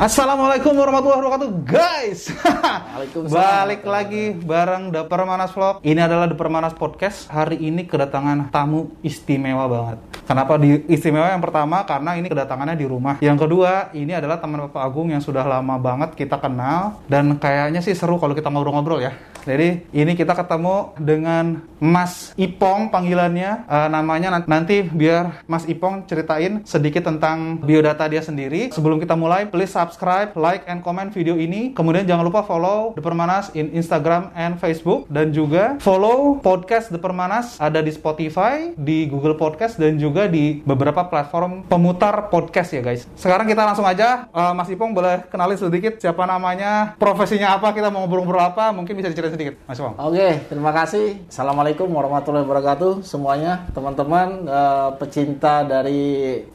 Assalamualaikum warahmatullahi wabarakatuh, guys. Waalaikumsalam. Balik lagi bareng The Permanas Vlog. Ini adalah The Permanas Podcast. Hari ini kedatangan tamu istimewa banget. Kenapa di istimewa yang pertama? Karena ini kedatangannya di rumah. Yang kedua, ini adalah teman Bapak Agung yang sudah lama banget kita kenal dan kayaknya sih seru kalau kita ngobrol-ngobrol ya. Jadi ini kita ketemu dengan Mas Ipong panggilannya. Eh, namanya nan- nanti biar Mas Ipong ceritain sedikit tentang biodata dia sendiri. Sebelum kita mulai, please subscribe, like, and comment video ini. Kemudian jangan lupa follow The Permanas in Instagram and Facebook. Dan juga follow podcast The Permanas ada di Spotify, di Google Podcast, dan juga di beberapa platform pemutar podcast ya guys. Sekarang kita langsung aja, Eh, Mas Ipong boleh kenalin sedikit siapa namanya, profesinya apa, kita mau ngobrol-ngobrol apa, mungkin bisa diceritain sedikit, Mas Ipong. Oke, terima kasih. Assalamualaikum warahmatullahi wabarakatuh semuanya, teman-teman eh, pecinta dari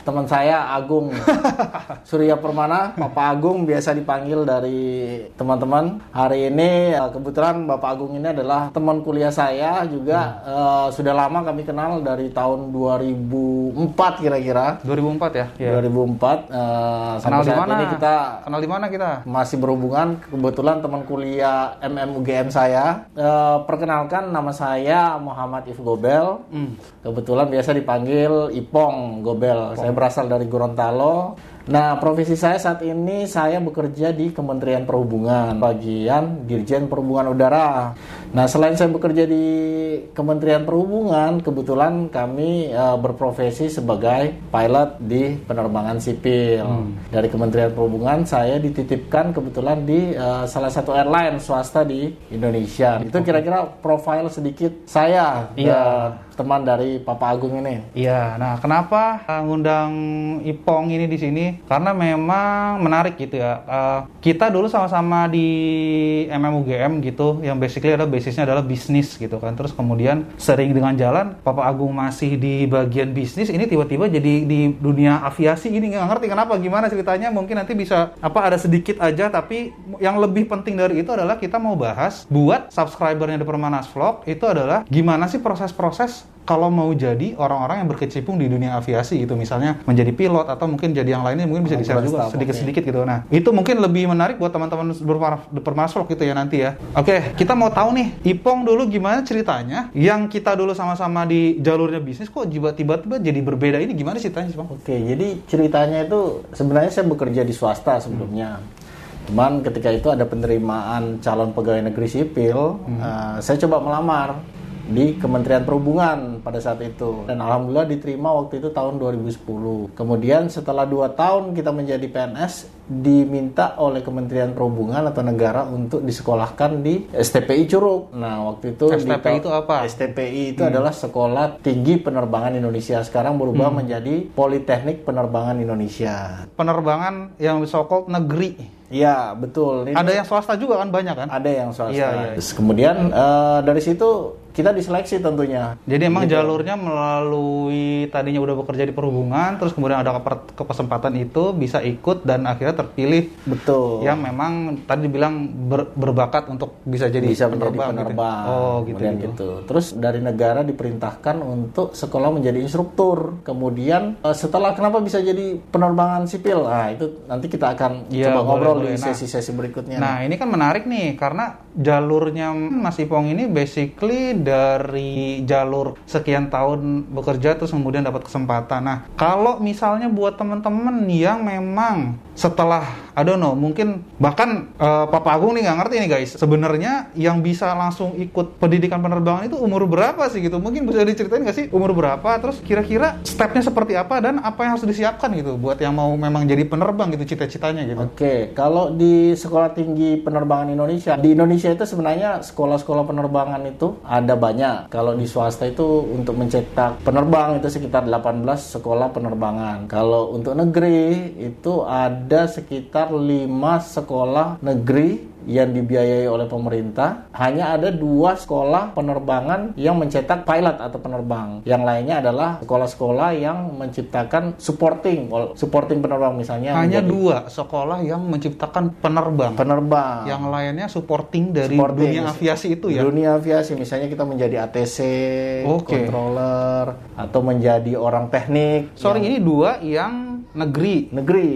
teman saya Agung Surya Permana, Bapak Agung biasa dipanggil dari teman-teman. Hari ini eh, kebetulan Bapak Agung ini adalah teman kuliah saya juga eh, sudah lama kami kenal dari tahun 2004 kira-kira. 2004 ya? Iya. 2004 eh, sampai Kenal di mana? ini kita Kenal di mana kita? masih berhubungan kebetulan teman kuliah MMUGM saya Eh, perkenalkan nama saya Muhammad If Gobel. Hmm. kebetulan biasa dipanggil Ipong Gobel. Saya berasal dari Gorontalo nah profesi saya saat ini saya bekerja di Kementerian Perhubungan bagian Dirjen Perhubungan Udara. Nah selain saya bekerja di Kementerian Perhubungan kebetulan kami eh, berprofesi sebagai pilot di penerbangan sipil. Dari Kementerian Perhubungan saya dititipkan kebetulan di eh, salah satu airline swasta di Indonesia. Itu kira-kira profil sedikit saya. Iya. Teman dari Papa Agung ini. Iya, nah kenapa uh, ngundang Ipong ini di sini? Karena memang menarik gitu ya. Uh, kita dulu sama-sama di MMUGM gitu, yang basically adalah basisnya adalah bisnis gitu kan. Terus kemudian sering dengan jalan, Papa Agung masih di bagian bisnis, ini tiba-tiba jadi di dunia aviasi ini nggak ngerti kenapa, gimana ceritanya? Mungkin nanti bisa apa ada sedikit aja, tapi yang lebih penting dari itu adalah kita mau bahas buat subscribernya The Permanas Vlog itu adalah gimana sih proses-proses kalau mau jadi orang-orang yang berkecimpung di dunia aviasi gitu misalnya menjadi pilot atau mungkin jadi yang lainnya mungkin bisa di-share juga sedikit-sedikit gitu. Nah itu mungkin lebih menarik buat teman-teman bermasuk gitu ya nanti ya. Oke kita mau tahu nih Ipong dulu gimana ceritanya? Yang kita dulu sama-sama di jalurnya bisnis kok tiba-tiba jadi berbeda ini gimana ceritanya sih Bang? Oke, jadi ceritanya itu sebenarnya saya bekerja di swasta sebelumnya. Cuman ketika itu ada penerimaan calon pegawai negeri sipil, eh, saya coba melamar di Kementerian Perhubungan pada saat itu dan alhamdulillah diterima waktu itu tahun 2010. Kemudian setelah dua tahun kita menjadi PNS diminta oleh Kementerian Perhubungan atau negara untuk disekolahkan di STPI Curug. Nah waktu itu di STPI ta- itu apa? STPI itu adalah Sekolah Tinggi Penerbangan Indonesia. Sekarang berubah menjadi Politeknik Penerbangan Indonesia. penerbangan yang so-called negeri Iya, betul. Ini ada yang swasta juga kan banyak kan ada yang swasta. Iya, iya. Terus kemudian eh, dari situ kita diseleksi tentunya. Jadi emang Gitu. jalurnya melalui tadinya udah bekerja di perhubungan, terus kemudian ada kesempatan itu bisa ikut dan akhirnya terpilih Betul. yang memang tadi dibilang ber- berbakat untuk bisa jadi bisa menjadi penerbang. gitu. penerbang. Oh gitu. Kemudian gitu. gitu. Terus dari negara diperintahkan untuk sekolah menjadi instruktur. Kemudian eh, setelah kenapa bisa jadi penerbangan sipil? Nah, itu nanti kita akan Iya, coba boleh, ngobrol boleh. Di Nah, sesi-sesi berikutnya. Nah ini kan menarik nih karena jalurnya Mas Ipong ini basically dari jalur sekian tahun bekerja terus kemudian dapat kesempatan. Nah kalau misalnya buat teman-teman yang memang setelah I don't know mungkin bahkan eh, Papa Agung nih nggak ngerti nih guys sebenarnya yang bisa langsung ikut pendidikan penerbangan itu umur berapa sih gitu mungkin bisa diceritain nggak sih umur berapa terus kira-kira stepnya seperti apa dan apa yang harus disiapkan gitu buat yang mau memang jadi penerbang gitu cita-citanya gitu. Oke, kalau di Sekolah Tinggi Penerbangan Indonesia, di Indonesia itu sebenarnya sekolah-sekolah penerbangan itu ada banyak. Kalau di swasta itu untuk mencetak penerbang itu sekitar 18 sekolah penerbangan. Kalau untuk negeri itu ada sekitar 5 sekolah negeri yang dibiayai oleh pemerintah hanya ada dua sekolah penerbangan yang mencetak pilot atau penerbang yang lainnya adalah sekolah-sekolah yang menciptakan supporting supporting penerbang misalnya Hanya menjadi dua sekolah yang menciptakan penerbang. penerbang Yang lainnya supporting dari Supporting. dunia aviasi itu ya. dunia aviasi misalnya kita menjadi ATC Oke. controller atau menjadi orang teknik Sorry, ini dua yang negeri. negeri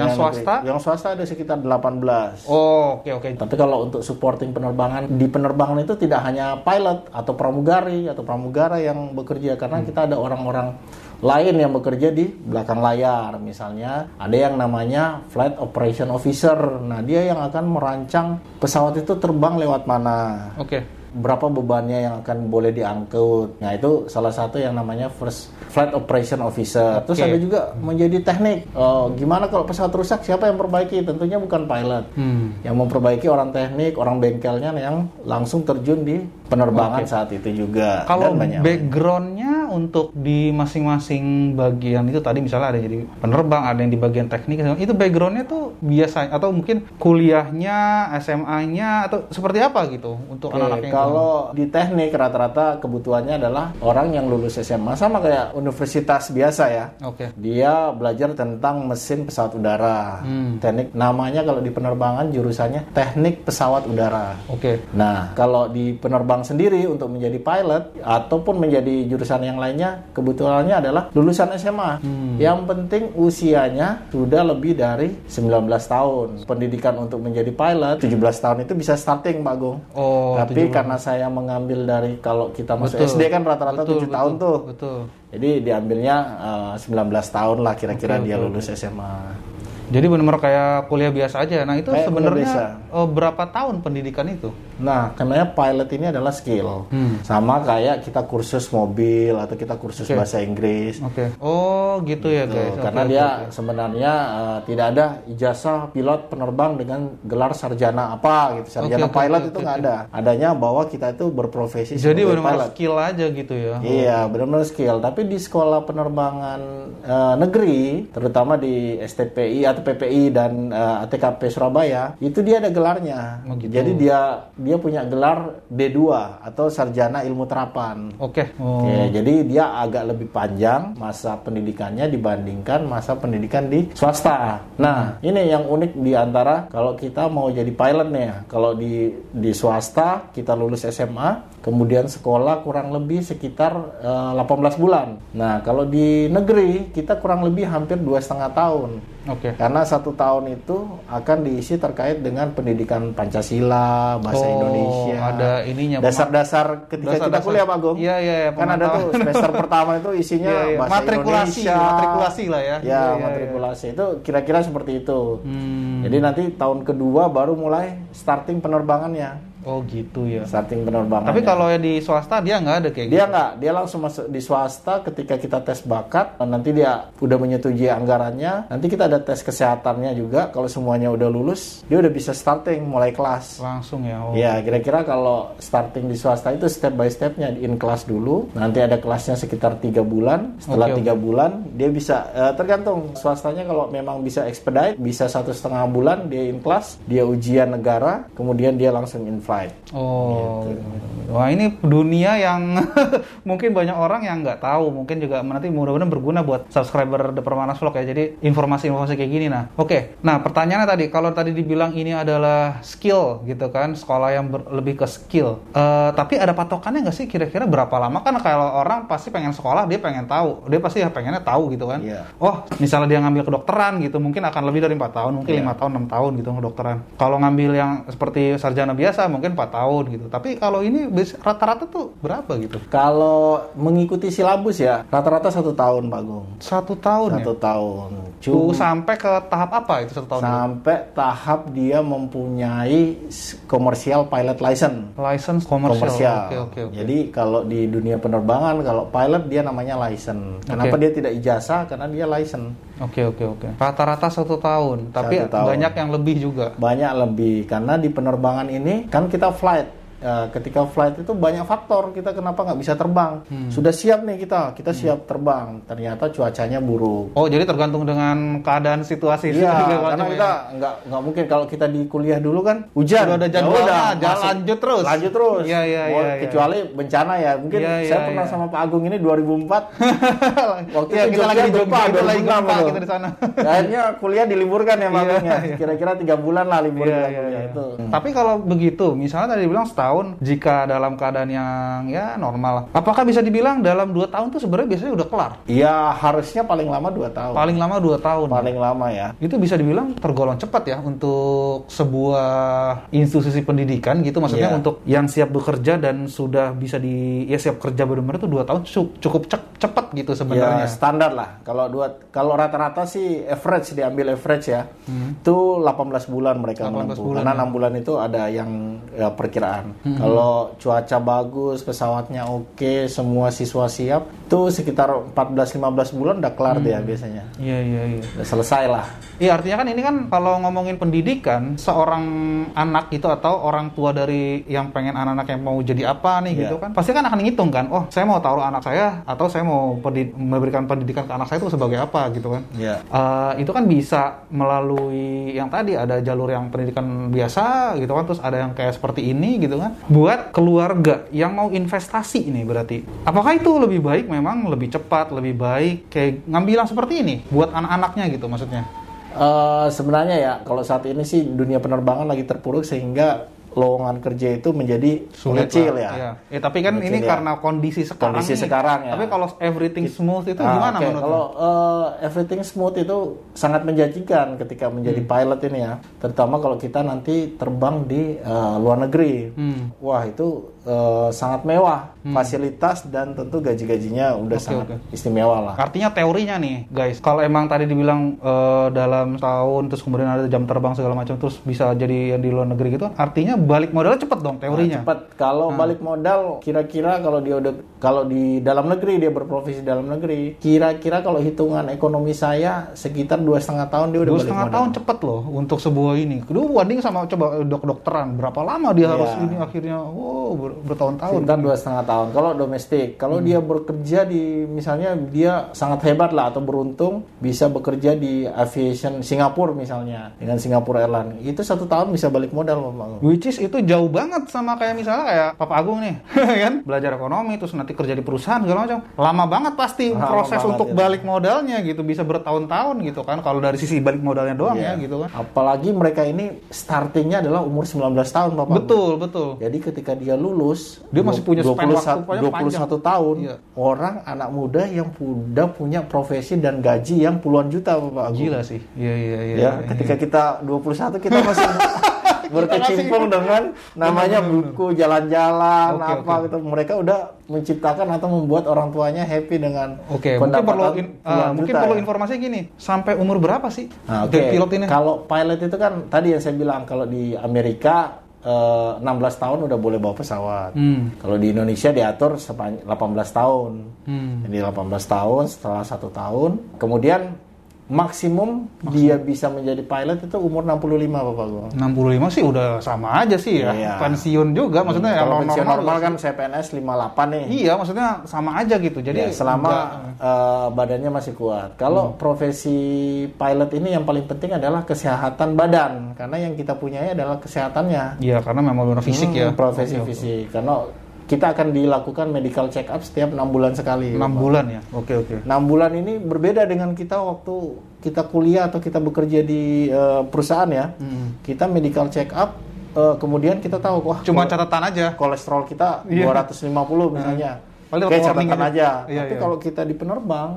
Yang swasta? negeri. Yang swasta ada sekitar 18. Oh, oke oke. Tapi kalau untuk supporting penerbangan di penerbangan itu tidak hanya pilot atau pramugari atau pramugara yang bekerja karena kita ada orang-orang lain yang bekerja di belakang layar misalnya ada yang namanya flight operation officer nah dia yang akan merancang pesawat itu terbang lewat mana Oke. Berapa bebannya yang akan boleh diangkut. Nah, itu salah satu yang namanya first flight operation officer. Terus Oke. ada juga menjadi teknik. Oh, gimana kalau pesawat rusak siapa yang perbaiki? Tentunya bukan pilot. Hmm. Yang memperbaiki orang teknik, orang bengkelnya yang langsung terjun di penerbangan Oke. saat itu juga. Kalau backgroundnya untuk di masing-masing bagian itu tadi misalnya ada jadi penerbang, ada yang di bagian teknik, itu backgroundnya tuh biasa atau mungkin kuliahnya, SMA-nya atau seperti apa gitu untuk anak-anak yang kalau di teknik rata-rata kebutuhannya adalah orang yang lulus SMA sama kayak universitas biasa ya. Oke. Dia belajar tentang mesin pesawat udara. Hmm. Teknik namanya kalau di penerbangan jurusannya teknik pesawat udara. Oke. Nah, kalau di penerbang sendiri untuk menjadi pilot ataupun menjadi jurusan yang lainnya, kebutuhannya adalah lulusan SMA. Hmm. Yang penting usianya sudah lebih dari 19 tahun. Pendidikan untuk menjadi pilot 17 tahun itu bisa starting, Pak Agung. Oh, Tapi 17. karena saya mengambil dari kalau kita masuk Betul. SD kan rata-rata Betul, 7 tahun betul, tuh. Betul. Jadi diambilnya eh, 19 tahun lah kira-kira Oke, dia oke, lulus SMA. Jadi benar-benar kayak kuliah biasa aja. Nah, itu sebenarnya eh, berapa tahun pendidikan itu? Nah, karena pilot ini adalah skill. Hmm. Sama kayak kita kursus mobil atau kita kursus Oke. bahasa Inggris. Oke. Oh, gitu ya, Tuh, guys. Karena oke, dia oke. sebenarnya eh, tidak ada ijazah pilot penerbang dengan gelar sarjana apa gitu. Sarjana oke, pilot oke, itu nggak ada. Adanya bahwa kita itu berprofesi Jadi benar-benar skill aja gitu ya. Iya, benar-benar skill. Tapi di sekolah penerbangan eh, negeri, terutama di STPI atau PPI dan eh, ATKP Surabaya, itu dia ada gelarnya. Oh, gitu. Jadi dia dia punya gelar D2 atau sarjana ilmu terapan. Oke. Oh. Oke, jadi dia agak lebih panjang masa pendidikannya dibandingkan masa pendidikan di swasta. Nah, ini yang unik di antara kalau kita mau jadi pilot nih ya. Kalau di di swasta kita lulus SMA, kemudian sekolah kurang lebih sekitar eh, 18 bulan. Nah, kalau di negeri kita kurang lebih hampir dua setengah tahun. Oke. Karena satu tahun itu akan diisi terkait dengan pendidikan Pancasila, bahasa Oh, Indonesia. ada ininya, Dasar-dasar ketika kita Dasar-dasar. kuliah, Pak Gong. Iya, iya, iya, Kan ada tuh semester pertama itu isinya Iya, iya. bahasa Matrikulasi, Indonesia. matrikulasi lah ya. Ya, Iya, iya, matrikulasi. Itu kira-kira seperti itu. Hmm. Jadi nanti tahun kedua baru mulai starting penerbangannya. Oh, gitu ya. Starting penerbangannya. Tapi kalau yang di swasta dia nggak ada kayak dia gitu. nggak, dia langsung masuk di swasta ketika kita tes bakat, nanti dia udah menyetujui anggarannya, nanti kita ada tes kesehatannya juga. Kalau semuanya udah lulus, dia udah bisa starting mulai kelas. Langsung ya. Oh. Ya, kira-kira kalau starting di swasta itu step by stepnya in kelas dulu. Nanti ada kelasnya sekitar tiga bulan. Setelah tiga bulan, dia bisa eh, tergantung swastanya kalau memang bisa expedite, bisa satu setengah bulan dia in kelas, dia ujian negara, kemudian dia langsung in flight. Oh, wah ini dunia yang mungkin banyak orang yang nggak tahu, mungkin juga nanti mudah-mudahan berguna buat subscriber The Permanas Vlog ya. Jadi informasi-informasi kayak gini nah. Oke, nah pertanyaannya tadi, kalau tadi dibilang ini adalah skill gitu kan, sekolah yang ber- lebih ke skill. Eh, tapi ada patokannya nggak sih kira-kira berapa lama? Kan kalau orang pasti pengen sekolah, dia pengen tahu, dia pasti ya pengennya tahu gitu kan. Iya. Oh, misalnya dia ngambil kedokteran gitu, mungkin akan lebih dari empat tahun, mungkin Iya. lima tahun, enam tahun gitu kedokteran. Kalau ngambil yang seperti sarjana biasa, mungkin empat tahun gitu. Tapi kalau ini rata-rata tuh berapa gitu? Kalau mengikuti silabus ya, rata-rata satu tahun, Pak Gung. Satu tahun Satu ya? tahun. Tuh, Cuma sampai ke tahap apa itu satu tahun? itu? sampai tahap dia mempunyai komersial pilot license. License komersial. komersial. Oke, oke, oke. Jadi kalau di dunia penerbangan kalau pilot dia namanya license. Kenapa Oke. dia tidak ijazah? Karena dia license. Oke, oke, oke. Rata-rata satu tahun, tapi Satu tahun. banyak yang lebih juga. Banyak lebih karena di penerbangan ini kan kita flight. Ya, ketika flight itu banyak faktor kita kenapa nggak bisa terbang. Hmm. Sudah siap nih kita, kita siap terbang. Ternyata cuacanya buruk. Oh, jadi tergantung dengan keadaan situasi. Iya, karena kita ya. nggak nggak mungkin kalau kita di kuliah dulu kan hujan. Udah ada Ya jadwalnya, udah, jalan masuk- lanjut terus. Lanjut terus. Iya, iya, Mau- iya, iya. Kecuali bencana ya. Mungkin Iya, saya iya, pernah iya. sama Pak Agung ini 2004. Waktu itu kita lagi di Jogja, kita lagi 2006 gempa kita di sana. Akhirnya kuliah diliburkan ya Pak Iya, Agungnya. iya. Kira-kira tiga bulan lah libur kita kuliah iya. itu. Tapi kalau begitu, misalnya tadi bilang setahun tahun jika dalam keadaan yang ya normal. Apakah bisa dibilang dalam dua tahun tuh sebenarnya biasanya udah kelar? Ya harusnya paling lama 2 tahun. Paling lama dua tahun. Paling lama ya. Itu bisa dibilang tergolong cepat ya untuk sebuah institusi pendidikan gitu. Maksudnya Iya. untuk yang siap bekerja dan sudah bisa di ya siap kerja benar-benar itu dua tahun cu- cukup cepat gitu sebenarnya. Ya standar lah. Kalau dua kalau rata-rata sih average diambil average ya. Itu 18 bulan mereka 18 menempuh. bulan, Karena ya. enam bulan itu ada yang ya, perkiraan. Kalau cuaca bagus, pesawatnya oke, semua siswa siap, itu sekitar 14-15 bulan udah kelar dia biasanya. Iya iya iya. Udah selesai lah. Iya artinya kan ini kan kalau ngomongin pendidikan seorang anak itu atau orang tua dari yang pengen anak-anak yang mau jadi apa nih gitu Iya. kan pasti kan akan ngitung kan oh saya mau taruh anak saya atau saya mau pendi- memberikan pendidikan ke anak saya itu sebagai apa gitu kan Iya. Eh, itu kan bisa melalui yang tadi ada jalur yang pendidikan biasa gitu kan terus ada yang kayak seperti ini gitu kan buat keluarga yang mau investasi ini berarti. Apakah itu lebih baik? Memang lebih cepat lebih baik. Kayak ngambil seperti ini buat anak-anaknya gitu maksudnya. Eh, sebenarnya ya kalau saat ini sih dunia penerbangan lagi terpuruk sehingga lowongan kerja itu menjadi kecil lah. ya. Iya. Ya, tapi kan Mengecil ini ya. karena kondisi sekarang. Kondisi nih. sekarang ya. Tapi kalau everything smooth itu Ah, gimana oke. menurut Kalau eh, everything smooth itu sangat menjanjikan ketika menjadi Hmm. pilot ini ya, terutama kalau kita nanti terbang di eh, luar negeri. Hmm. Wah itu eh, sangat mewah, fasilitas dan tentu gaji-gajinya udah Oke, sangat oke. istimewa lah. Artinya teorinya nih, guys. Kalau emang tadi dibilang eh, dalam tahun terus kemudian ada jam terbang segala macam terus bisa jadi yang di luar negeri gitu, artinya balik modalnya cepet dong teorinya. Cepat. Kalau Hmm. balik modal, kira-kira kalau dia udah kalau di dalam negeri dia berprofesi dalam negeri, kira-kira kalau hitungan ekonomi saya sekitar dua setengah tahun dia udah Dua setengah modal. tahun cepet loh untuk sebuah ini. Kedua banding sama coba dok-dokteran berapa lama dia harus Iya. ini akhirnya, wow ber- bertahun-tahun. Sekitar dua setengah tahun. Kalau domestik, kalau Hmm. dia bekerja di misalnya dia sangat hebat lah atau beruntung bisa bekerja di aviation Singapura misalnya dengan Singapura Airlines, itu satu tahun bisa balik modal, Bapak. Which is itu jauh banget sama kayak misalnya kayak Papa Agung nih, kan? Belajar ekonomi terus nanti kerja di perusahaan segala macam. Lama banget pasti Lama proses banget untuk itu. balik modalnya gitu, bisa bertahun-tahun gitu kan kalau dari sisi balik modalnya doang Iya. ya gitu kan. Apalagi mereka ini startingnya adalah umur 19 tahun, Bapak. Betul, betul. Jadi ketika dia lulus, Dia masih punya span 21 waktu panjang. 21 tahun, Iya. orang anak muda yang udah punya profesi dan gaji yang puluhan juta, Bapak Agung. Gila sih. Iya, iya, iya. ya, iya. ketika kita 21 kita masih berkecimpung dengan namanya buku jalan-jalan Oke, apa oke. gitu. Mereka udah menciptakan atau membuat orang tuanya happy dengan Oke, mungkin perlu in- ah, mungkin juta perlu ya. informasi gini, sampai umur berapa sih Nah, oke. jadi pilot ini? Kalau pilot itu kan tadi yang saya bilang kalau di Amerika eh, 16 tahun udah boleh bawa pesawat. Hmm. Kalau di Indonesia diatur sepan- 18 tahun. Hmm. Jadi 18 tahun setelah satu tahun, kemudian maksimum, dia bisa menjadi pilot itu umur 65 Bapak gua. 65 sih udah sama aja sih ya. Iya. Pensiun juga maksudnya ya Kalau pensiun normal juga kan saya PNS 58 nih. Iya, maksudnya sama aja gitu. Jadi Ya, selama eh, badannya masih kuat. Kalau profesi pilot ini yang paling penting adalah kesehatan badan, karena yang kita punyai adalah kesehatannya. Iya, karena memang benar fisik Hmm, ya. Profesi fisik. Karena kita akan dilakukan medical check up setiap enam bulan sekali. 6 Bapak. bulan ya. Oke, oke. 6 bulan ini berbeda dengan kita waktu kita kuliah atau kita bekerja di eh, perusahaan ya. Hmm. Kita medical check up, eh, kemudian kita tahu wah Cuma catatan aja. kolesterol kita Iya. 250 misalnya. Paling Oke, dapat warning catatan aja. aja. Iya, Tapi iya. kalau kita di penerbang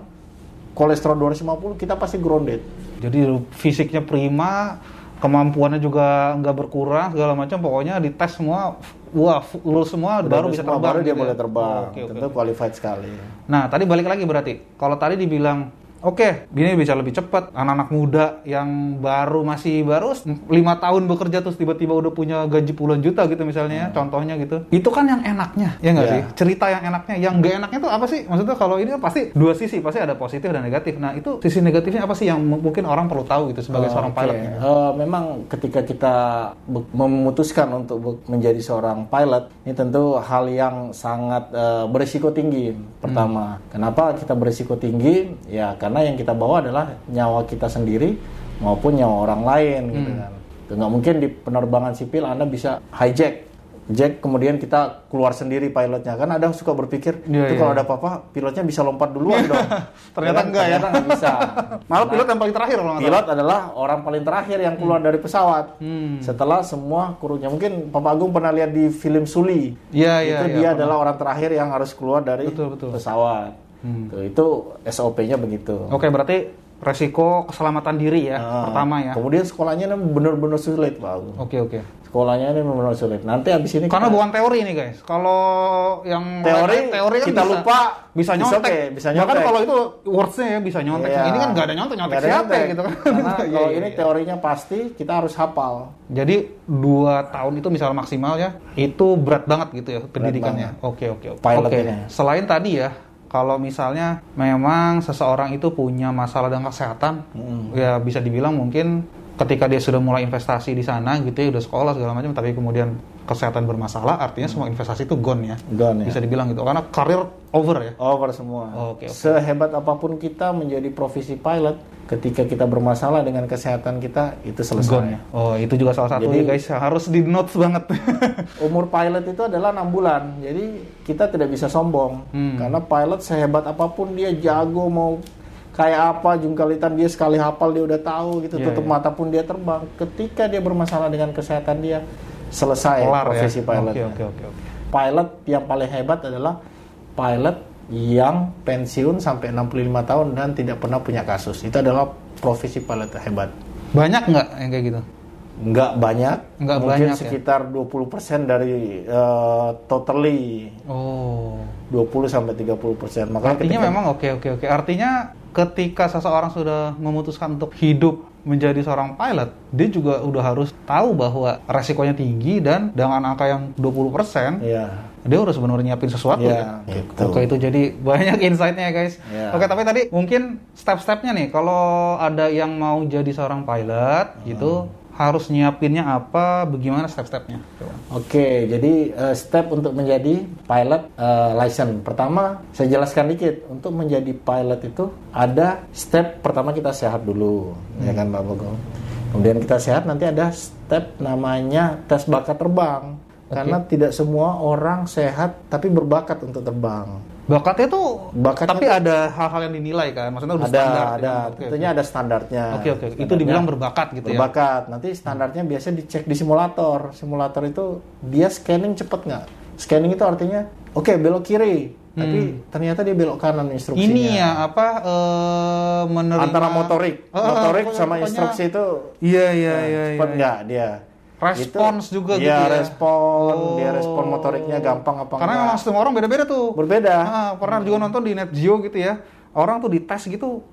kolesterol 250 kita pasti grounded. Jadi fisiknya prima, kemampuannya juga nggak berkurang segala macam. Pokoknya dites semua, wah lulus semua Udah baru bisa semua, terbang. baru dia gitu boleh ya. terbang. Oke, oke, Tentu oke. qualified sekali. Nah, tadi balik lagi berarti. Kalau tadi dibilang Oke, ini bisa lebih cepat. Anak-anak muda yang baru masih baru lima tahun bekerja terus tiba-tiba udah punya gaji puluhan juta gitu misalnya, contohnya gitu. Itu kan yang enaknya, ya nggak Iya. sih? Cerita yang enaknya. Yang nggak enaknya tuh apa sih? Maksudnya kalau ini kan pasti dua sisi, pasti ada positif dan negatif. Nah itu sisi negatifnya apa sih yang mungkin orang perlu tahu gitu sebagai Oh, seorang oke. pilot? Eh, memang ketika kita memutuskan untuk menjadi seorang pilot, ini tentu hal yang sangat eh, berisiko tinggi. Pertama, Hmm. kenapa kita berisiko tinggi? Ya karena yang kita bawa adalah nyawa kita sendiri maupun nyawa orang lain, gitu Hmm. kan. Itu nggak mungkin di penerbangan sipil Anda bisa hijack Jack kemudian kita keluar sendiri pilotnya kan ada suka berpikir Iya, itu iya. kalau ada apa-apa pilotnya bisa lompat duluan dong Ternyata kan? enggak ya. ternyata nggak bisa Malah pilot yang paling terakhir kalau pilot adalah orang paling terakhir yang keluar dari pesawat Hmm. setelah semua krunya mungkin Papa Agung pernah lihat di film Suli Iya, iya, itu iya, dia pernah. adalah orang terakhir yang harus keluar dari Betul, betul. pesawat Hmm. Tuh, itu SOP-nya begitu Oke, berarti resiko keselamatan diri ya Ah, pertama ya. kemudian sekolahnya ini benar-benar sulit Pak Oke, oke. sekolahnya ini benar-benar sulit nanti habis ini Karena kita- bukan teori nih guys. Kalau yang Teori, teori kan kita bisa, lupa, bisa nyontek. okay, bisa Bahkan nyontek. kalau itu wordsnya ya bisa nyontek. Iya. Ini kan nggak ada nyontek, nyontek ada siapa nyontek. gitu kan. Karena Iya, kalau iya, ini iya. teorinya pasti kita harus hafal. Jadi dua tahun itu misal maksimal ya, itu berat banget gitu ya pendidikannya. Oke oke oke. Ini. Selain tadi ya, kalau misalnya memang seseorang itu punya masalah dengan kesehatan, Hmm. ya bisa dibilang mungkin ketika dia sudah mulai investasi di sana gitu ya, udah sekolah segala macam, tapi kemudian kesehatan bermasalah, artinya semua investasi itu gone ya. Gone ya. Bisa dibilang gitu, karena karir over ya. Over semua. Oke, oke. Sehebat apa pun kita menjadi profesi pilot, ketika kita bermasalah dengan kesehatan kita itu selesai. Gone. Oh itu juga salah satu Jadi- ya guys, harus di notes banget. Umur pilot itu adalah enam bulan, jadi kita tidak bisa sombong Hmm. karena pilot sehebat apa pun dia jago mau kayak apa jungkalitan dia sekali hafal dia udah tahu gitu Iya, tutup iya. mata pun dia terbang. Ketika dia bermasalah dengan kesehatan dia selesai Kelar profesi ya. pilot. Oke oke oke oke. Pilot yang paling hebat adalah pilot yang pensiun sampai 65 tahun dan tidak pernah punya kasus. Itu adalah profesi pilot yang hebat. Banyak nggak yang kayak gitu? Nggak banyak, Nggak mungkin banyak ya? sekitar 20% dari eh, totally Oh. 20 sampai 30%. Makanya Artinya ketika- memang oke oke oke. Artinya ketika seseorang sudah memutuskan untuk hidup menjadi seorang pilot, dia juga udah harus tahu bahwa resikonya tinggi dan dengan angka yang 20%, Iya. Dia harus benar nyiapin sesuatu Iya, ya. gitu. Oke, itu jadi banyak insight-nya ya, guys. Iya. Oke, tapi tadi mungkin step-stepnya nih kalau ada yang mau jadi seorang pilot Hmm. gitu harus nyiapinnya apa, bagaimana step-stepnya? Oke, jadi eh, step untuk menjadi pilot eh, license. Pertama, saya jelaskan dikit. Untuk menjadi pilot itu ada step pertama kita sehat dulu, ya kan Pak Bogong. Kemudian kita sehat, nanti ada step namanya tes bakat terbang. Karena tidak semua orang sehat tapi berbakat untuk terbang. Bakatnya tuh Bakatnya tapi tuh- ada hal-hal yang dinilai kan, maksudnya ada, standar. ada, ya? Oke, tentunya oke. ada standarnya. Oke oke, itu Standarnya dibilang berbakat gitu ya. berbakat. Nanti standarnya biasa dicek di simulator. Simulator itu dia scanning cepet nggak? Scanning itu artinya, oke belok kiri, tapi ternyata dia belok kanan instruksinya. Hmm. Ini ya apa eh, menerima antara motorik, motorik pokoknya- sama pokoknya- instruksi itu Iya iya eh, iya. cepet iya. nggak dia? Respons Itu- juga iya, gitu ya. respon, dia Oh. respon motoriknya gampang apa Karena enggak. memang semua orang beda-beda tuh. Berbeda. Ah, pernah juga nonton di Net Geo gitu ya. Orang tuh dites gitu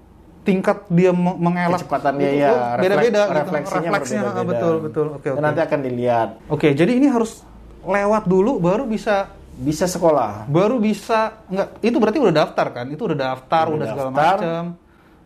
tingkat dia me- mengelak kecepatan dia itu ya, beda-beda refleks- gitu. refleksinya refleksnya berbeda-beda. betul betul. Oke Dan oke. nanti akan dilihat. Oke, jadi ini harus lewat dulu baru bisa Bisa sekolah, baru bisa enggak itu berarti udah daftar kan? Itu udah daftar, udah, Udah segala daftar. macam.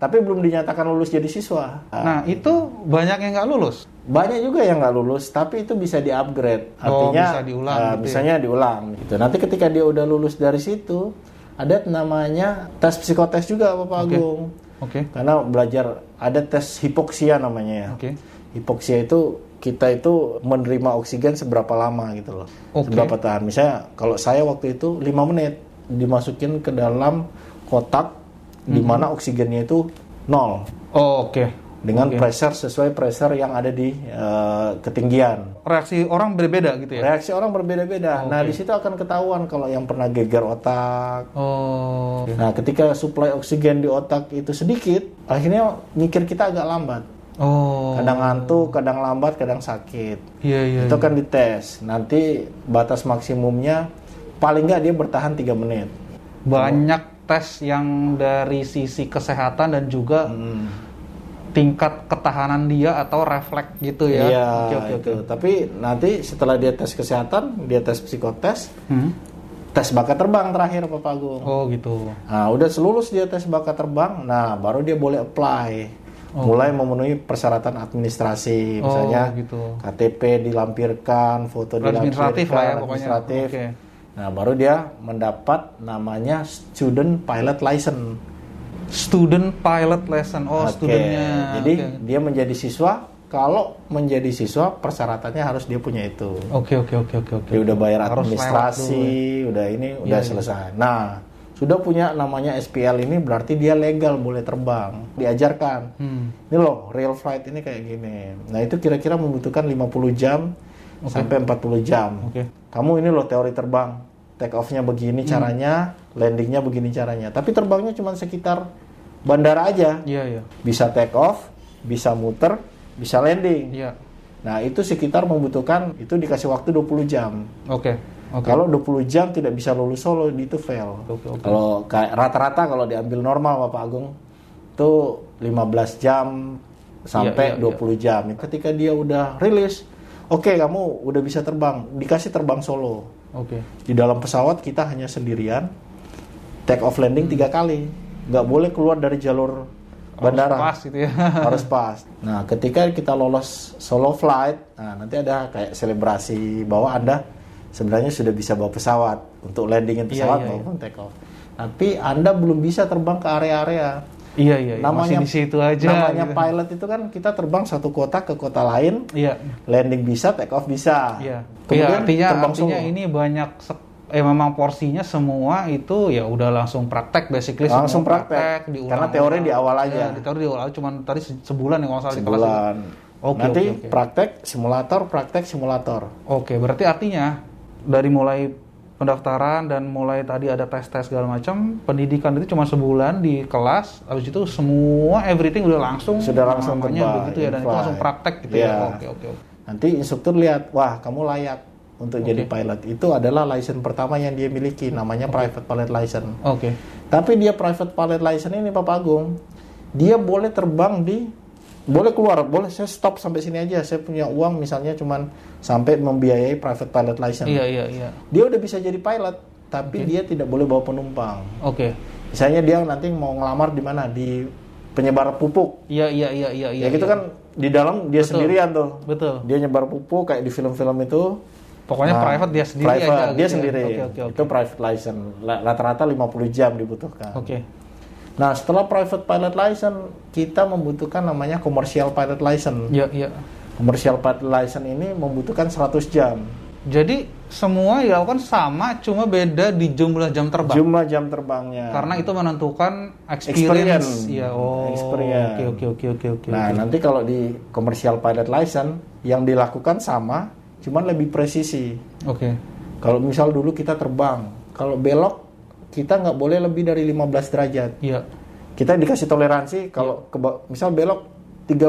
Tapi belum dinyatakan lulus jadi siswa. Nah, itu banyak yang nggak lulus. Banyak juga yang nggak lulus, tapi itu bisa di-upgrade. Oh, Artinya, bisa diulang gitu ya. misalnya diulang. Gitu. Nanti ketika dia udah lulus dari situ, ada namanya tes psikotes juga, Bapak Oke. Agung. Oke. Karena belajar ada tes hipoksia namanya ya. Oke. Hipoksia itu kita itu menerima oksigen seberapa lama gitu loh. Oke. Seberapa tahan. Misalnya kalau saya waktu itu 5 menit dimasukin ke dalam kotak di mana oksigennya itu nol Oh, oke. dengan Oke. pressure sesuai pressure yang ada di eh, ketinggian. Reaksi orang berbeda gitu ya. Reaksi orang berbeda-beda. Oke. Nah, di situ akan ketahuan kalau yang pernah geger otak. Oh. Nah, ketika suplai oksigen di otak itu sedikit, akhirnya mikir kita agak lambat. Oh. Kadang ngantuk, kadang lambat, kadang sakit. Iya iya. itu kan dites. Nanti batas maksimumnya paling nggak dia bertahan 3 menit. banyak tes yang dari sisi kesehatan dan juga Hmm. tingkat ketahanan dia atau refleks gitu ya. Iya, Oke oke oke. itu. Tapi nanti setelah dia tes kesehatan, dia tes psikotes, Hmm? tes bakat terbang terakhir Bapak Agung. Oh gitu. Nah, udah selulus dia tes bakat terbang, nah baru dia boleh apply. Mulai memenuhi persyaratan administrasi, Oh, misalnya gitu. KTP dilampirkan, foto Administratif dilampirkan, lah ya pokoknya. administratif. Nah, baru dia mendapat namanya student pilot license. Student pilot lesson. Oh, Oke, studentnya. Jadi Oke. dia menjadi siswa kalau menjadi siswa persyaratannya harus dia punya itu. Oke oke oke oke oke. Dia udah bayar administrasi, lewat udah ini udah Iya, iya. selesai. Nah, sudah punya namanya SPL ini berarti dia legal boleh terbang, diajarkan. Hmm. Ini loh, real flight ini kayak gini. Nah, itu kira-kira membutuhkan 50 jam sampai 40 jam. Oke. Kamu ini loh teori terbang. Take off-nya begini Hmm. caranya, landingnya begini caranya. Tapi terbangnya cuma sekitar bandara aja. Iya iya. Bisa take off, bisa muter, bisa landing. Iya. Nah, itu sekitar membutuhkan itu dikasih waktu 20 jam. Oke. Oke. Kalau 20 jam tidak bisa lulus solo, itu fail. Oke oke. Kalau rata-rata kalau diambil normal Bapak Agung itu 15 jam sampai Iya, iya, 20 jam. Ketika dia udah rilis, oke kamu udah bisa terbang, dikasih terbang solo. Oke. Di dalam pesawat kita hanya sendirian, take off landing tiga kali, nggak boleh keluar dari jalur bandara. Harus pas gitu ya. harus pas. Nah, ketika kita lolos solo flight, nah nanti ada kayak selebrasi bahwa Anda sebenarnya sudah bisa bawa pesawat untuk landingin Iya, pesawat iya, maupun take off. Tapi Anda belum bisa terbang ke area-area. Iya iya. iya. Namanya Masih di situ aja. Namanya gitu. pilot itu kan kita terbang satu kota ke kota lain, Iya. landing bisa, take off bisa. Iya. Iya, Kemudian artinya terbang artinya ini banyak eh memang porsinya semua itu ya udah langsung praktek basically semua Langsung praktek. diulang- Karena teori di awal aja. Di teori di awal cuman tadi se- sebulan ya kalau nggak salah di kelas. sebulan. Oke, Nanti oke, oke. praktek simulator, praktek simulator. Oke, berarti artinya dari mulai pendaftaran dan mulai tadi ada tes-tes segala macam, pendidikan itu cuma sebulan di kelas, habis itu semua everything udah langsung Sudah langsung terbang, begitu ya dan itu langsung praktek gitu Iya. ya. Oke, oke, oke. Nanti instruktur lihat, wah kamu layak untuk jadi pilot. Itu adalah license pertama yang dia miliki, namanya private pilot license. Oke. Tapi dia private pilot license ini Bapak Agung, dia boleh terbang di, boleh keluar, boleh saya stop sampai sini aja. Saya punya uang misalnya cuman sampai membiayai private pilot license. Iya, iya, iya. Dia udah bisa jadi pilot, tapi dia tidak boleh bawa penumpang. Oke. Misalnya dia nanti mau ngelamar di mana? Di penyebar pupuk. Iya, iya, iya, iya, iya. ya gitu iya. kan di dalam dia sendirian tuh. Betul. Dia nyebar pupuk kayak di film-film itu. Pokoknya Nah, private dia sendiri private, aja. dia gitu ya. sendiri. Oke, oke, oke. Itu private license. Rata-rata 50 jam dibutuhkan. Oke. Nah, setelah private pilot license, kita membutuhkan namanya commercial pilot license. Iya, iya. Commercial pilot license ini membutuhkan 100 jam. Jadi semua dilakukan sama, cuma beda di jumlah jam terbang. Jumlah jam terbangnya. Karena itu menentukan experience. Experience. Iya, oh. Experience. Oke, oke, oke, oke, oke. Nah, oke. nanti kalau di commercial pilot license yang dilakukan sama, cuman lebih presisi. Oke. Kalau misal dulu kita terbang, kalau belok kita nggak boleh lebih dari 15 derajat. Iya. Kita dikasih toleransi kalau keba- misal belok 30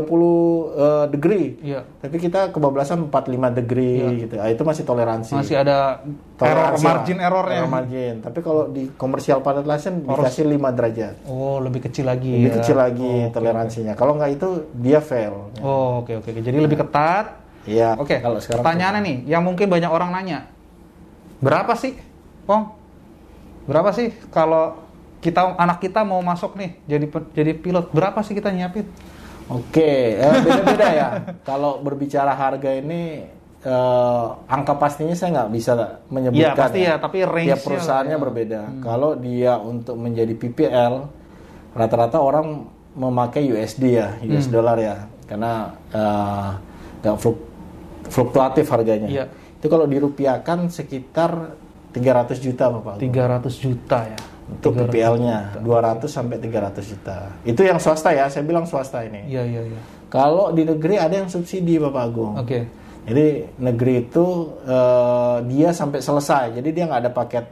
eh, degree, Iya. tapi kita kebablasan 45 degree gitu. Ah, itu masih toleransi. Masih ada error Toleransi lah. margin errornya. Error margin. Tapi kalau di commercial pilot license dikasih 5 derajat. Oh, lebih kecil lagi. Lebih ya. kecil lagi Oh, toleransinya. Kalau nggak itu dia fail. Oh, oke, oke. oke. Jadi lebih ketat. Iya. Oke. Kalau sekarang Pertanyaannya nih, yang mungkin banyak orang nanya. Berapa sih, Pong? Berapa sih kalau kita anak kita mau masuk nih jadi jadi pilot, berapa sih kita nyiapin? Oke, eh, beda-beda ya. Kalau berbicara harga ini eh, angka pastinya saya nggak bisa menyebutkan. Iya, pasti ya, tapi range-nya Tiap perusahaannya ya. berbeda. Kalau dia untuk menjadi PPL, rata-rata orang memakai USD ya, Hmm. US dollar ya, karena eh, nggak fluk- fluktuatif harganya. Iya. Itu kalau dirupiahkan sekitar 300 juta, Bapak. 300 juta ya. Untuk 300 PPL-nya 200 sampai 300 juta. Itu yang swasta ya, saya bilang swasta ini. Iya, iya, iya. Kalau di negeri ada yang subsidi Bapak Agung. Oke. Jadi negeri itu eh, dia sampai selesai. Jadi dia nggak ada paket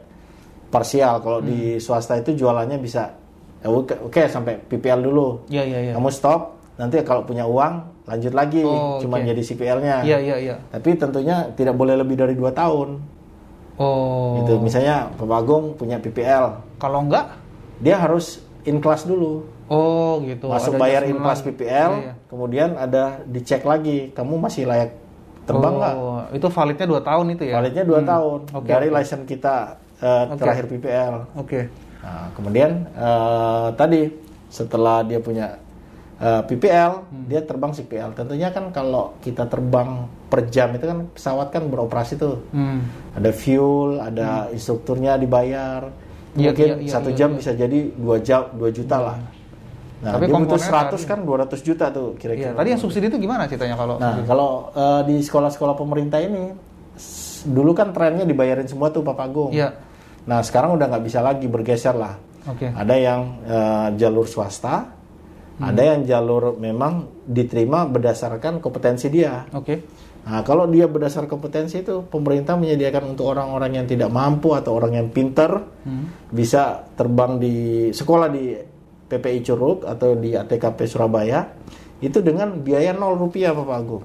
parsial. Kalau Hmm. di swasta itu jualannya bisa ya oke oke, sampai PPL dulu. Iya, iya, iya. Kamu stop. Nanti kalau punya uang lanjut lagi. Oh, Cuma oke. jadi CPL-nya. Iya, iya, iya. Tapi tentunya tidak boleh lebih dari dua tahun. Oh. Gitu. Misalnya Bapak Agung punya PPL, Kalau enggak? dia harus in class dulu. Oh, gitu. Masuk Ada bayar in class. PPL, Iya, iya. kemudian ada dicek lagi, kamu masih layak terbang nggak? Oh, itu validnya 2 tahun itu ya? Validnya 2 Hmm. tahun Oke, dari license kita eh, Oke. terakhir PPL. Oke. Nah, kemudian eh, tadi setelah dia punya eh, PPL, Hmm. dia terbang CPL. Tentunya kan kalau kita terbang per jam itu kan pesawat kan beroperasi tuh. Hmm. Ada fuel, ada instrukturnya dibayar. Iya, Mungkin iya, iya, satu iya, jam iya. bisa jadi dua jam, 2 juta lah. Nah, Tapi dia butuh komponennya 100 kan 200 juta tuh Iya, kira-kira. tadi yang subsidi itu gimana ceritanya kalau Nah, kalau eh, di sekolah-sekolah pemerintah ini dulu kan trennya dibayarin semua tuh Pak Agung. Iya. Nah, sekarang udah nggak bisa lagi bergeser lah. Oke. Ada yang eh, jalur swasta, Hmm. ada yang jalur memang diterima berdasarkan kompetensi dia. Oke. Nah, kalau dia berdasar kompetensi itu pemerintah menyediakan untuk orang-orang yang tidak mampu atau orang yang pinter Hmm. bisa terbang di sekolah di PPI Curug atau di ATKP Surabaya itu dengan biaya 0 rupiah Bapak Agung.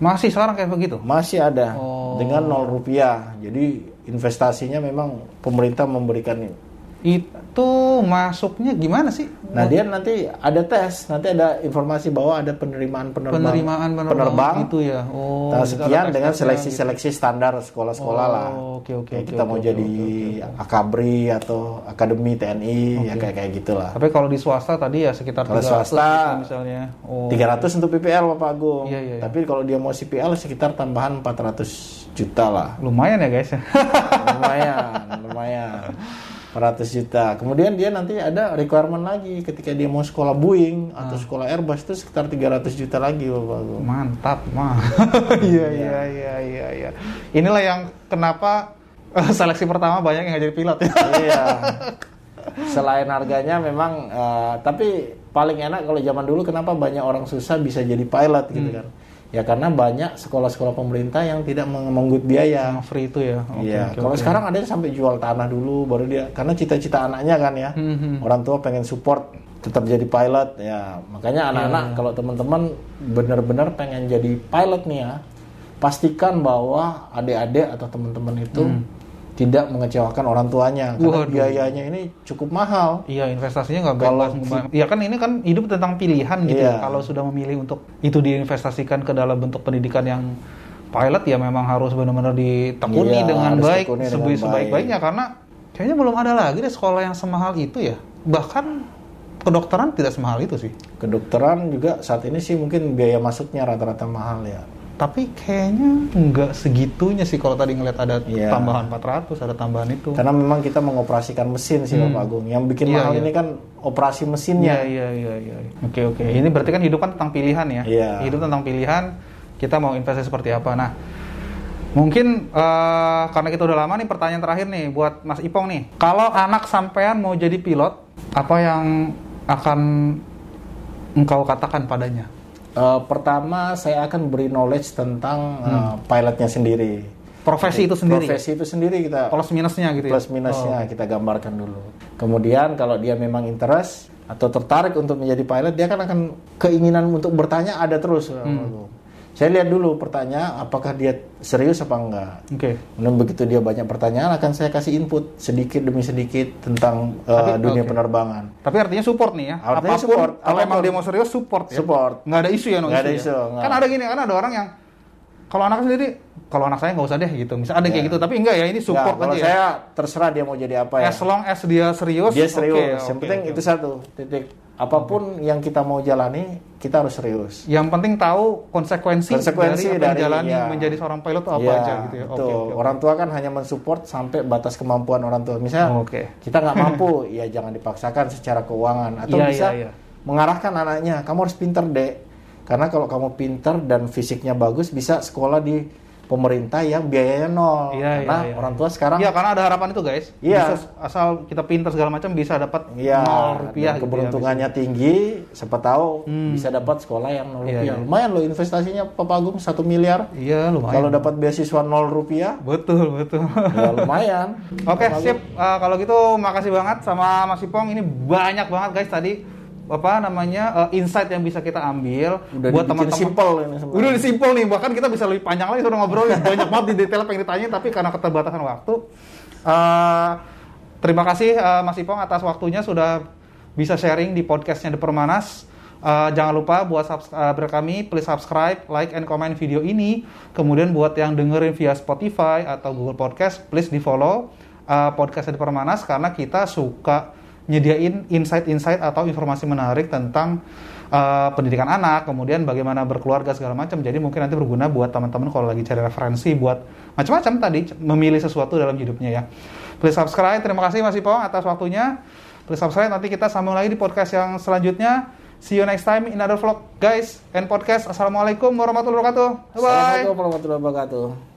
Masih sekarang kayak begitu? Masih ada Oh. dengan 0 rupiah. Jadi investasinya memang pemerintah memberikan. Itu masuknya gimana sih? Nah, dia nanti ada tes, nanti ada informasi bahwa ada penerimaan penerbang. penerimaan penerbang, penerbang. itu ya. Oh. Nah, sekian dengan seleksi-seleksi standar sekolah-sekolah Oh, lah. oke, oke, Kayak oke, kita oke, mau oke, jadi oke, akabri atau akademi TNI ya kayak kayak gitulah. Tapi kalau di swasta tadi ya sekitar Kalau 300 swasta, gitu misalnya. Oh. 300 untuk PPL Bapak Agung. Iya, iya, iya. Tapi kalau dia mau CPL sekitar tambahan 400 juta lah. Lumayan ya guys ya. lumayan, lumayan. 400 juta. Kemudian dia nanti ada requirement lagi ketika dia mau sekolah Boeing atau Ah. sekolah Airbus itu sekitar 300 juta lagi Bapak. Mantap, mah. Iya, iya, iya, iya, iya. Inilah yang kenapa eh, seleksi pertama banyak yang nggak jadi pilot ya. iya. Selain harganya memang eh, tapi paling enak kalau zaman dulu kenapa banyak orang susah bisa jadi pilot gitu Hmm. kan. Ya karena banyak sekolah-sekolah pemerintah yang tidak meng- menggut biaya. Yang free itu ya. Oke, Iya, oke, kalau oke. sekarang ada sampai jual tanah dulu baru dia karena cita-cita anaknya kan ya. Hmm, hmm. Orang tua pengen support tetap jadi pilot ya. Makanya anak-anak kalau teman-teman benar-benar pengen jadi pilot nih ya, pastikan bahwa adik-adik atau teman-teman itu tidak mengecewakan orang tuanya karena. Waduh. biayanya ini cukup mahal. Iya investasinya nggak Kalau-. Iya kan ini kan hidup tentang pilihan gitu. Iya. ya. Kalau sudah memilih untuk itu diinvestasikan ke dalam bentuk pendidikan yang pilot ya memang harus benar-benar ditekuni Iya, dengan baik sebaik-baiknya baik. karena kayaknya belum ada lagi deh sekolah yang semahal itu ya. Bahkan kedokteran tidak semahal itu sih. Kedokteran juga saat ini sih mungkin biaya masuknya rata-rata mahal ya. Tapi kayaknya nggak segitunya sih kalau tadi ngeliat ada Iya. tambahan 400, ada tambahan itu. Karena memang kita mengoperasikan mesin sih Bapak Agung. Yang bikin Hmm. Iya, mahal iya. ini kan operasi Iya, mesinnya. iya, iya, iya. Oke, oke. Ini berarti kan hidup kan tentang pilihan ya. Iya. Hidup tentang pilihan, kita mau investasi seperti apa. Nah, mungkin eh, karena kita udah lama nih pertanyaan terakhir nih buat Mas Ipong nih. Kalau anak sampean mau jadi pilot, apa yang akan engkau katakan padanya? Eh, pertama saya akan beri knowledge tentang eh, pilotnya sendiri. Profesi itu sendiri. Profesi itu sendiri kita Plus minusnya gitu ya. plus minusnya kita gambarkan dulu. Kemudian kalau dia memang interest atau tertarik untuk menjadi pilot, dia kan akan keinginan untuk bertanya ada terus. Hmm. Saya lihat dulu pertanyaan apakah dia serius apa enggak. Oke. Kemudian begitu dia banyak pertanyaan akan saya kasih input sedikit demi sedikit tentang uh, Tapi, dunia oke. penerbangan. Tapi artinya support nih ya. Artinya Apa pun, support, Kalau emang dia mau serius support ya. Support. Nggak ada isu ya, no Nggak ada ya? isu, nggak. Kan ada gini, kan ada orang yang kalau anak sendiri, kalau anak saya nggak usah deh gitu. Misal ada yang kayak Ya. gitu, tapi enggak ya ini support Nggak, kalau aja ya. saya terserah dia mau jadi apa ya. As long as dia serius, Dia serius. yang oke, penting oke. itu satu titik. Apa pun yang kita mau jalani, kita harus serius. Yang penting tahu konsekuensi, Konsekuensi dari, dari, jalani ya. menjadi seorang pilot apa Iya, aja gitu ya. Betul. oke, oke. Orang tua kan hanya mensupport sampai batas kemampuan orang tua. Misalnya Oke. kita nggak mampu, ya jangan dipaksakan secara keuangan atau Iya, bisa iya, iya. mengarahkan anaknya. Kamu harus pinter dek, karena kalau kamu pinter dan fisiknya bagus bisa sekolah di pemerintah yang biayanya nol. Iya, karena iya, iya. orang tua sekarang Iya, karena ada harapan itu guys. Iya. Bisa, asal kita pintar segala macam bisa dapat Iya, nol rupiah. gitu ya, keberuntungannya tinggi, siapa tahu Hmm. bisa dapat sekolah yang nol Iya, rupiah. iya. Lumayan loh investasinya Papa Agung satu miliar. Iya, lumayan. Kalau dapat beasiswa nol rupiah, Betul, betul. ya lumayan. Oke, Agung. sip. Eh, kalau gitu makasih banget sama Mas Ipong. Ini banyak banget guys tadi apa namanya eh, insight yang bisa kita ambil Udah buat teman-teman. simple ini. Udah simpel nih, bahkan kita bisa lebih panjang lagi sudah ngobrol banyak banget di detail apa yang ditanya tapi karena keterbatasan waktu. eh, terima kasih eh, Mas Ipong atas waktunya sudah bisa sharing di podcastnya The Permanas. Eh, jangan lupa buat subscriber kami, please subscribe, like, and comment video ini. Kemudian buat yang dengerin via Spotify atau Google Podcast, please di follow uh, podcast The Permanas karena kita suka nyediain insight-insight atau informasi menarik tentang uh, pendidikan anak, kemudian bagaimana berkeluarga segala macam. Jadi mungkin nanti berguna buat teman-teman kalau lagi cari referensi buat macam-macam tadi memilih sesuatu dalam hidupnya ya. Please subscribe. Terima kasih Mas Ipong atas waktunya. Klik subscribe nanti kita sambung lagi di podcast yang selanjutnya. See you next time in another vlog guys and podcast. Assalamualaikum warahmatullahi wabarakatuh. Bye. Assalamualaikum warahmatullahi wabarakatuh.